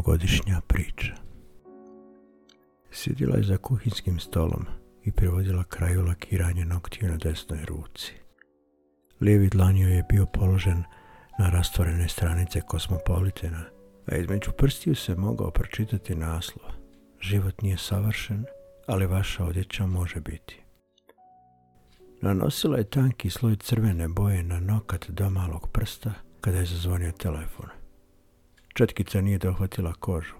godišnja priča. Sjedila je za kuhinskim stolom i privodila kraju lakiranje noktiju na desnoj ruci. Lijevi dlanio je bio položen na rastvorene stranice Kosmopolitena, a između prstiju se mogao pročitati naslov Život nije savršen, ali vaša odjeća može biti. Nanosila je tanki sloj crvene boje na nokat do malog prsta kada je zazvonio telefon. Četkica nije dohvatila kožu,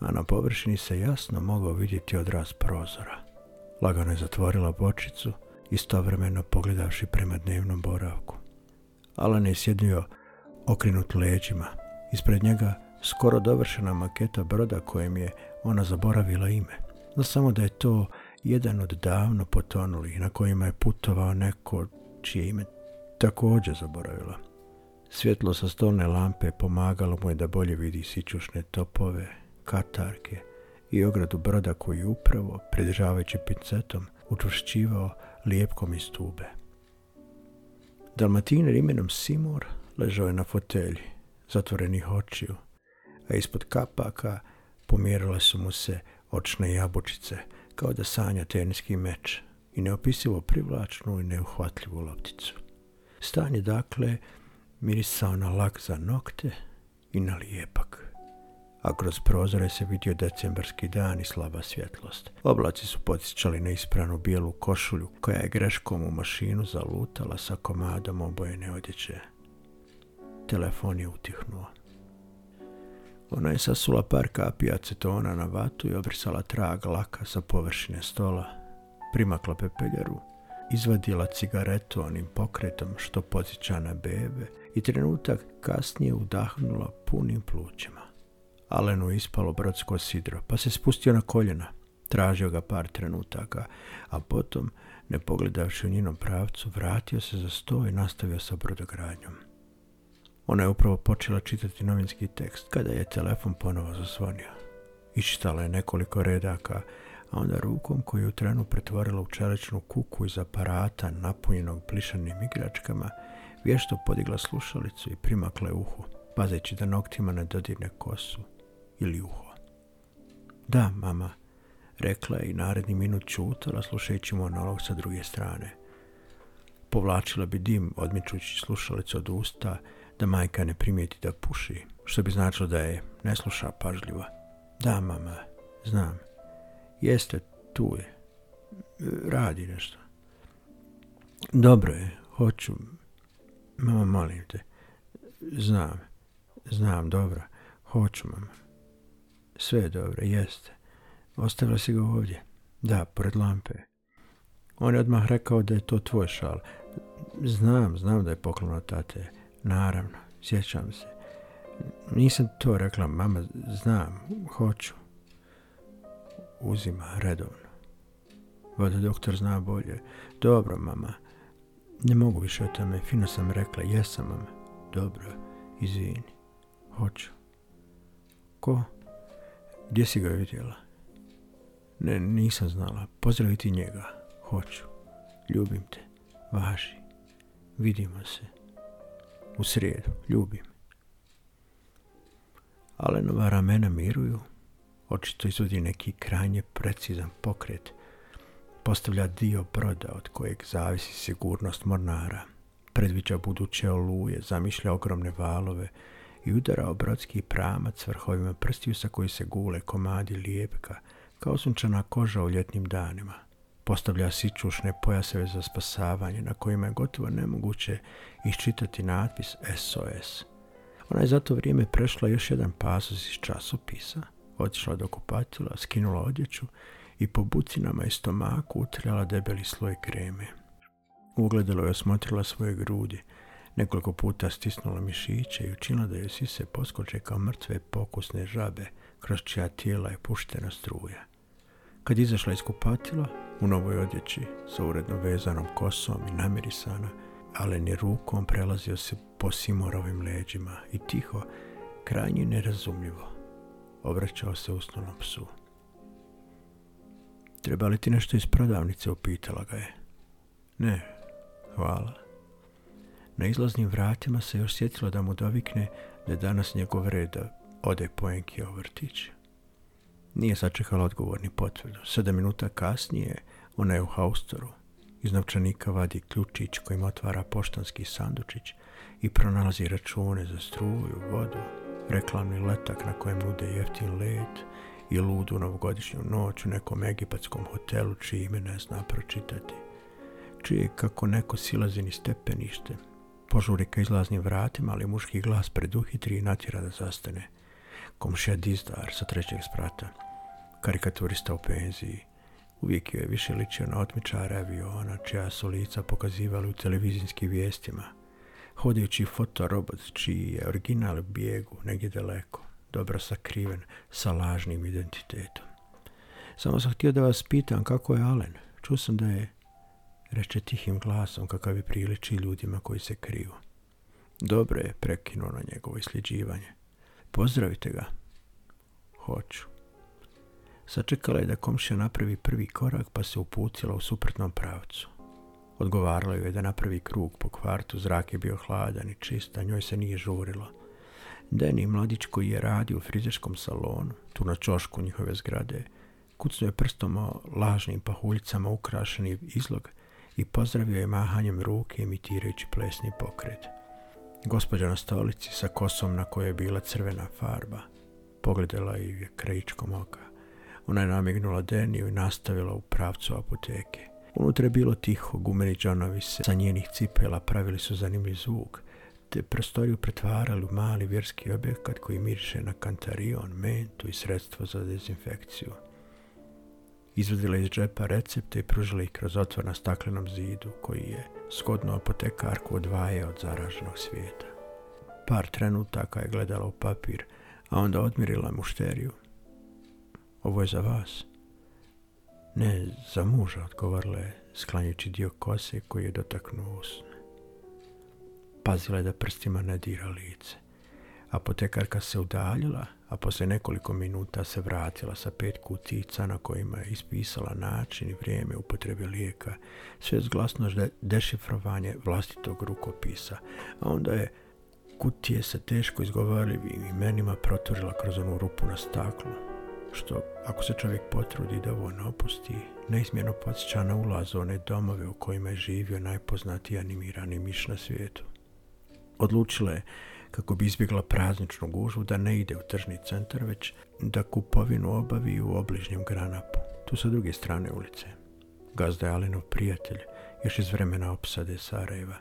a na površini se jasno mogao vidjeti odraz prozora. Lagano je zatvorila bočicu, istovremeno pogledavši prema dnevnom boravku. Alan je sjedio okrenut leđima. Ispred njega skoro dovršena maketa broda kojem je ona zaboravila ime. No samo da je to jedan od davno potonulih na kojima je putovao neko čije ime također zaboravila. Svjetlo sa stolne lampe pomagalo mu je da bolje vidi sićušne topove, katarke i ogradu broda koji upravo, pridržavajući pincetom, učvršćivao lijepkom iz tube. Dalmatiner imenom Simor ležao je na fotelji, zatvorenih očiju, a ispod kapaka pomjerile su mu se očne jabučice, kao da sanja teniski meč i neopisivo privlačnu i neuhvatljivu lopticu. Stan je dakle mirisao na lak za nokte i na lijepak. A kroz prozore se vidio decembarski dan i slaba svjetlost. Oblaci su podsjećali na ispranu bijelu košulju koja je greškom u mašinu zalutala sa komadom obojene odjeće. Telefon je utihnuo. Ona je sasula par kapi acetona na vatu i obrisala trag laka sa površine stola. Primakla pepeljaru izvadila cigaretu onim pokretom što poziča na bebe i trenutak kasnije udahnula punim plućima. Alenu ispalo brodsko sidro, pa se spustio na koljena. Tražio ga par trenutaka, a potom, ne pogledavši u njenom pravcu, vratio se za sto i nastavio sa brodogradnjom. Ona je upravo počela čitati novinski tekst kada je telefon ponovo zasvonio. Ištala je nekoliko redaka, a onda rukom koju je trenu pretvorila u čeličnu kuku iz aparata napunjenog plišanim igračkama, vješto podigla slušalicu i primakla je uhu, pazeći da noktima ne dodirne kosu ili uho. Da, mama, rekla je i naredni minut čutala slušajući monolog sa druge strane. Povlačila bi dim, odmičući slušalicu od usta, da majka ne primijeti da puši, što bi značilo da je ne sluša pažljivo. Da, mama, znam, Jeste, tu je. Radi nešto. Dobro je, hoću. Mama, molim te. Znam, znam, dobro. Hoću, mama. Sve je dobro, jeste. Ostavila si ga ovdje. Da, pored lampe. On je odmah rekao da je to tvoj šal. Znam, znam da je poklon tate. Naravno, sjećam se. Nisam to rekla, mama, znam, hoću uzima redovno. Vada doktor zna bolje. Dobro, mama. Ne mogu više o tome. Fino sam rekla. Jesam, mama. Dobro. Izvini. Hoću. Ko? Gdje si ga vidjela? Ne, nisam znala. Pozdraviti njega. Hoću. Ljubim te. Važi. Vidimo se. U srijedu. Ljubim. Alenova ramena miruju očito izvodi neki krajnje precizan pokret, postavlja dio broda od kojeg zavisi sigurnost mornara, predviđa buduće oluje, zamišlja ogromne valove i udara o brodski pramac vrhovima prstiju sa koji se gule komadi lijepka, kao sunčana koža u ljetnim danima. Postavlja sičušne pojaseve za spasavanje na kojima je gotovo nemoguće iščitati natpis SOS. Ona je za to vrijeme prešla još jedan pasus iz časopisa – otišla do kupatila, skinula odjeću i po bucinama i stomaku utrjala debeli sloj kreme. Ugledalo je osmotrila svoje grudi, nekoliko puta stisnula mišiće i učinila da joj sise poskoče kao mrtve pokusne žabe, kroz čija tijela je puštena struja. Kad izašla iz kupatila, u novoj odjeći, sa uredno vezanom kosom i namirisana, ali ni rukom prelazio se po Simorovim leđima i tiho, krajnje nerazumljivo, obraćao se usnulom psu. Treba li ti nešto iz prodavnice, upitala ga je. Ne, hvala. Na izlaznim vratima se još sjetilo da mu dovikne da danas njegov red ode poenki u vrtić. Nije sačekala odgovorni potvrdu. Sedam minuta kasnije ona je u haustoru. Iz novčanika vadi ključić kojim otvara poštanski sandučić i pronalazi račune za struju, vodu, reklamni letak na kojem nude jeftin let i ludu novogodišnju noć u nekom egipatskom hotelu čije ime ne zna pročitati. Čije kako neko silazi ni stepenište, požuri ka izlaznim vratima, ali muški glas preduhitri i natjera da zastane. Komšija Dizdar sa trećeg sprata, karikaturista u penziji, uvijek je više ličio na otmičara aviona, čija su lica pokazivali u televizijskim vijestima – hodajući fotorobot čiji je original bijegu negdje daleko, dobro sakriven sa lažnim identitetom. Samo sam htio da vas pitam kako je Alen. Čuo sam da je, reče tihim glasom kakav je priliči ljudima koji se kriju. Dobro je prekinuo na njegovo isljeđivanje. Pozdravite ga. Hoću. Sačekala je da komšija napravi prvi korak pa se uputila u suprotnom pravcu. Odgovaralo joj je da napravi krug po kvartu, zrak je bio hladan i čista, njoj se nije žurilo. Deni, mladić koji je radio u frizerskom salonu, tu na čošku njihove zgrade, kucnuo je prstom o lažnim pahuljicama ukrašeni izlog i pozdravio je mahanjem ruke imitirajući plesni pokret. Gospođa na stolici sa kosom na kojoj je bila crvena farba pogledala ju je krajičkom oka. Ona je namignula Deniju i nastavila u pravcu apoteke. Unutra je bilo tiho, gumeni džonovi se sa njenih cipela pravili su zanimljiv zvuk, te prostoriju pretvarali u mali vjerski objekat koji miriše na kantarion, mentu i sredstvo za dezinfekciju. Izvadila iz džepa recepte i pružila ih kroz otvor na staklenom zidu koji je skodno apotekarku odvaje od zaraženog svijeta. Par trenutaka je gledala u papir, a onda odmirila mušteriju. Ovo je za vas, ne, za muža odgovorila je, sklanjajući dio kose koji je dotaknuo usne. Pazila je da prstima ne dira lice. Apotekarka se udaljila, a poslije nekoliko minuta se vratila sa pet kutica na kojima je ispisala način i vrijeme upotrebe lijeka, sve zglasno dešifrovanje vlastitog rukopisa, a onda je kutije se teško izgovarljivim imenima proturila kroz onu rupu na staklu, što ako se čovjek potrudi da ne opusti, neizmjerno podsjeća na ulaz one domove u kojima je živio najpoznatiji animirani miš na svijetu. Odlučila je, kako bi izbjegla prazničnu gužvu, da ne ide u tržni centar, već da kupovinu obavi u obližnjem granapu, tu sa druge strane ulice. Gazda je Alenov prijatelj, još iz vremena opsade Sarajeva,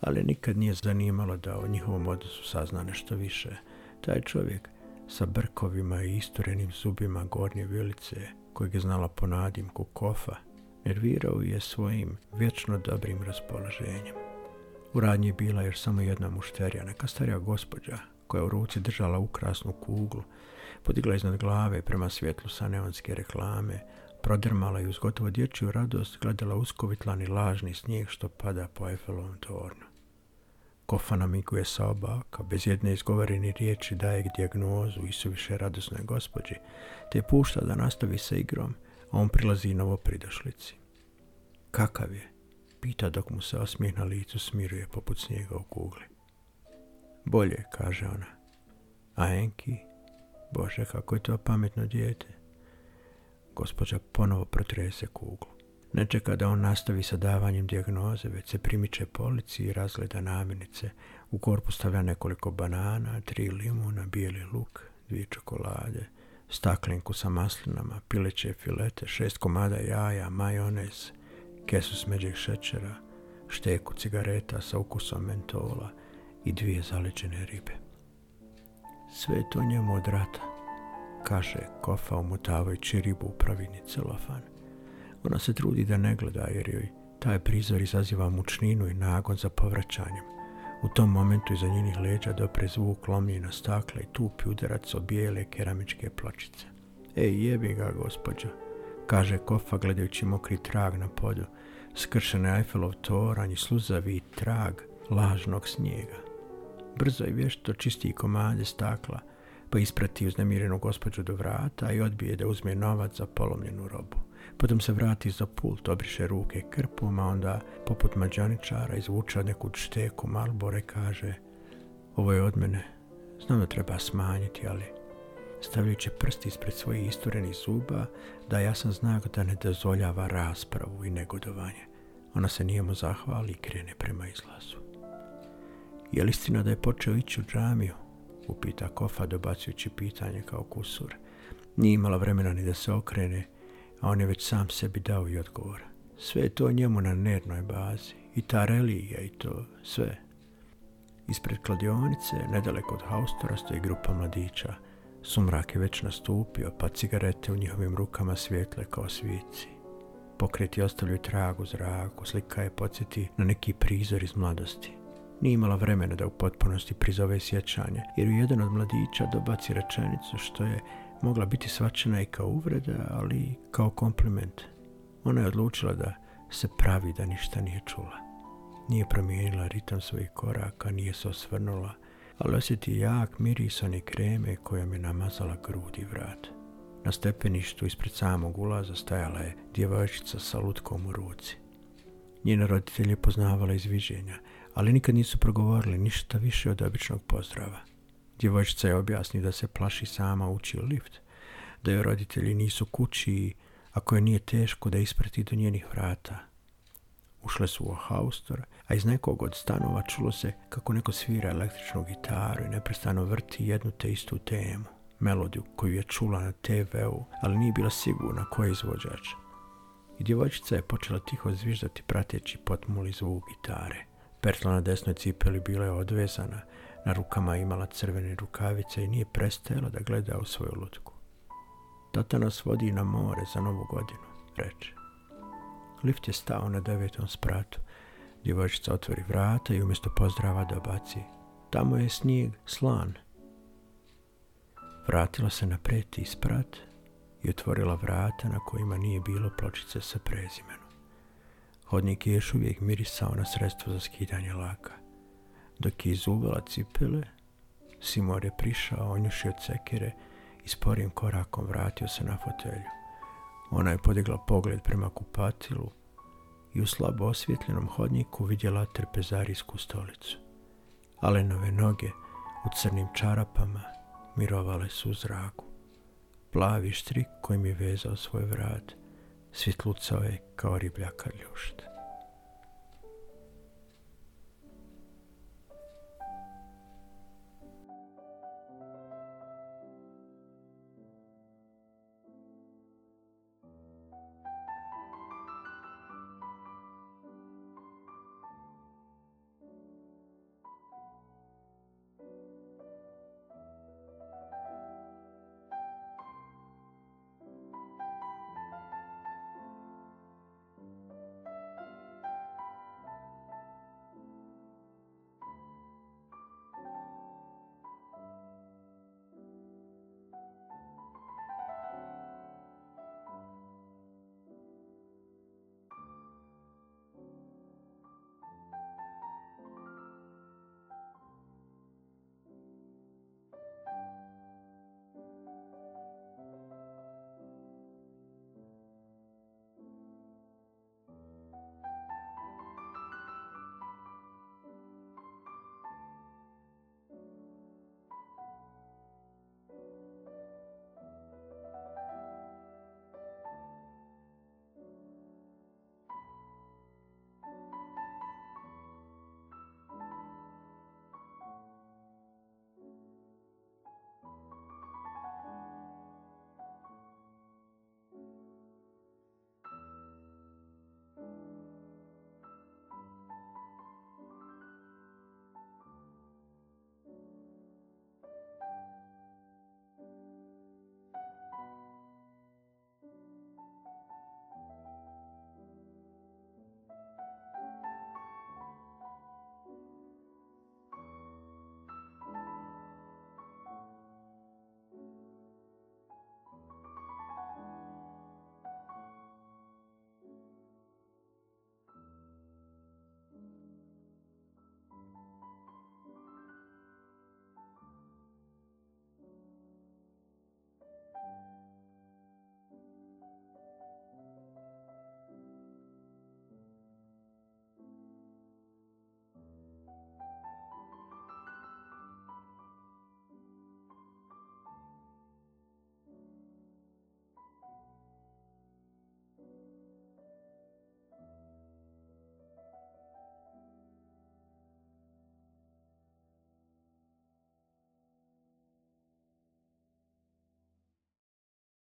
ali nikad nije zanimalo da o njihovom odnosu sazna nešto više. Taj čovjek, sa brkovima i isturenim zubima gornje vilice, kojeg je znala po nadimku kofa, nervirao je svojim vječno dobrim raspoloženjem. U radnji je bila još samo jedna mušterija, neka starija gospođa, koja u ruci držala ukrasnu kuglu, podigla iznad glave prema svjetlu sa neonske reklame, prodrmala i uz gotovo dječju radost gledala uskovitlani lažni snijeg što pada po Eiffelovom tornu. Kofa namiguje sa obaka, bez jedne izgovorene riječi daje dijagnozu Isuviše radosnoj gospođi, te pušta da nastavi sa igrom, a on prilazi novo pridošlici. Kakav je? Pita dok mu se osmijeh na licu smiruje poput snijega u kugli. Bolje, kaže ona. A Enki? Bože, kako je to pametno dijete. Gospođa ponovo protrese kuglu. Ne čeka da on nastavi sa davanjem dijagnoze, već se primiče policiji i razgleda namirnice. U korpu stavlja nekoliko banana, tri limuna, bijeli luk, dvije čokolade, staklenku sa maslinama, pileće filete, šest komada jaja, majonez, kesu smeđeg šećera, šteku cigareta sa ukusom mentola i dvije zaličene ribe. Sve to njemu od rata, kaže kofa umutavajući ribu u pravidni celofan. Ona se trudi da ne gleda jer joj taj prizor izaziva mučninu i nagon za povraćanjem. U tom momentu iza njenih leđa dopre zvuk lomljena na stakle i tupi udarac o bijele keramičke pločice. Ej, jebi ga, gospođa, kaže Kofa gledajući mokri trag na podu, skršen je Eiffelov toranj i sluzavi trag lažnog snijega. Brzo i vješto čisti komade stakla, pa isprati uznemirenu gospođu do vrata i odbije da uzme novac za polomljenu robu. Potom se vrati za pult, obriše ruke krpom, a onda poput mađaničara izvuča neku čteku Malbore kaže ovo je od mene, znam da treba smanjiti, ali stavljajući prsti ispred svojih isturenih zuba, da ja sam znak da ne dozvoljava raspravu i negodovanje. Ona se nijemo zahvali i krene prema izlazu. Je istina da je počeo ići u džamiju? Upita Kofa dobacujući pitanje kao kusur. Nije imala vremena ni da se okrene, a on je već sam sebi dao i odgovor. Sve je to njemu na nernoj bazi, i ta religija i to, sve. Ispred kladionice, nedaleko od haustora, stoji grupa mladića. Sumrak je već nastupio, pa cigarete u njihovim rukama svijetle kao svici. Pokreti ostavljaju tragu zraku, slika je podsjeti na neki prizor iz mladosti. Nije imala vremena da u potpunosti prizove sjećanje, jer u jedan od mladića dobaci rečenicu što je mogla biti svačena i kao uvreda, ali kao kompliment. Ona je odlučila da se pravi da ništa nije čula. Nije promijenila ritam svojih koraka, nije se osvrnula, ali osjeti jak miris one kreme koja je namazala grud i vrat. Na stepeništu ispred samog ulaza stajala je djevojčica sa lutkom u ruci. roditelj roditelje poznavala iz viđenja, ali nikad nisu progovorili ništa više od običnog pozdrava. Djevojčica je objasni da se plaši sama ući u lift, da joj roditelji nisu kući, ako je nije teško da isprati do njenih vrata. Ušle su u haustor, a iz nekog od stanova čulo se kako neko svira električnu gitaru i neprestano vrti jednu te istu temu, melodiju koju je čula na TV-u, ali nije bila sigurna ko je izvođač. I djevojčica je počela tiho zviždati prateći potmuli zvuk gitare. Pertla na desnoj cipeli bila je odvezana, na rukama je imala crvene rukavice i nije prestajala da gleda u svoju lutku. Tata nas vodi na more za novu godinu, reče. Lift je stao na devetom spratu. Djevojčica otvori vrata i umjesto pozdrava baci. Tamo je snijeg, slan. Vratila se na preti sprat i otvorila vrata na kojima nije bilo pločice sa prezimenom. Hodnik je još uvijek mirisao na sredstvo za skidanje laka. Dok je izuvala cipele, Simor je prišao, onjušio cekire i sporim korakom vratio se na fotelju. Ona je podigla pogled prema kupatilu i u slabo osvjetljenom hodniku vidjela trpezarijsku stolicu. Alenove noge u crnim čarapama mirovale su u zraku. Plavi štrik kojim je vezao svoj vrat svjetlucao je kao riblja ljušt.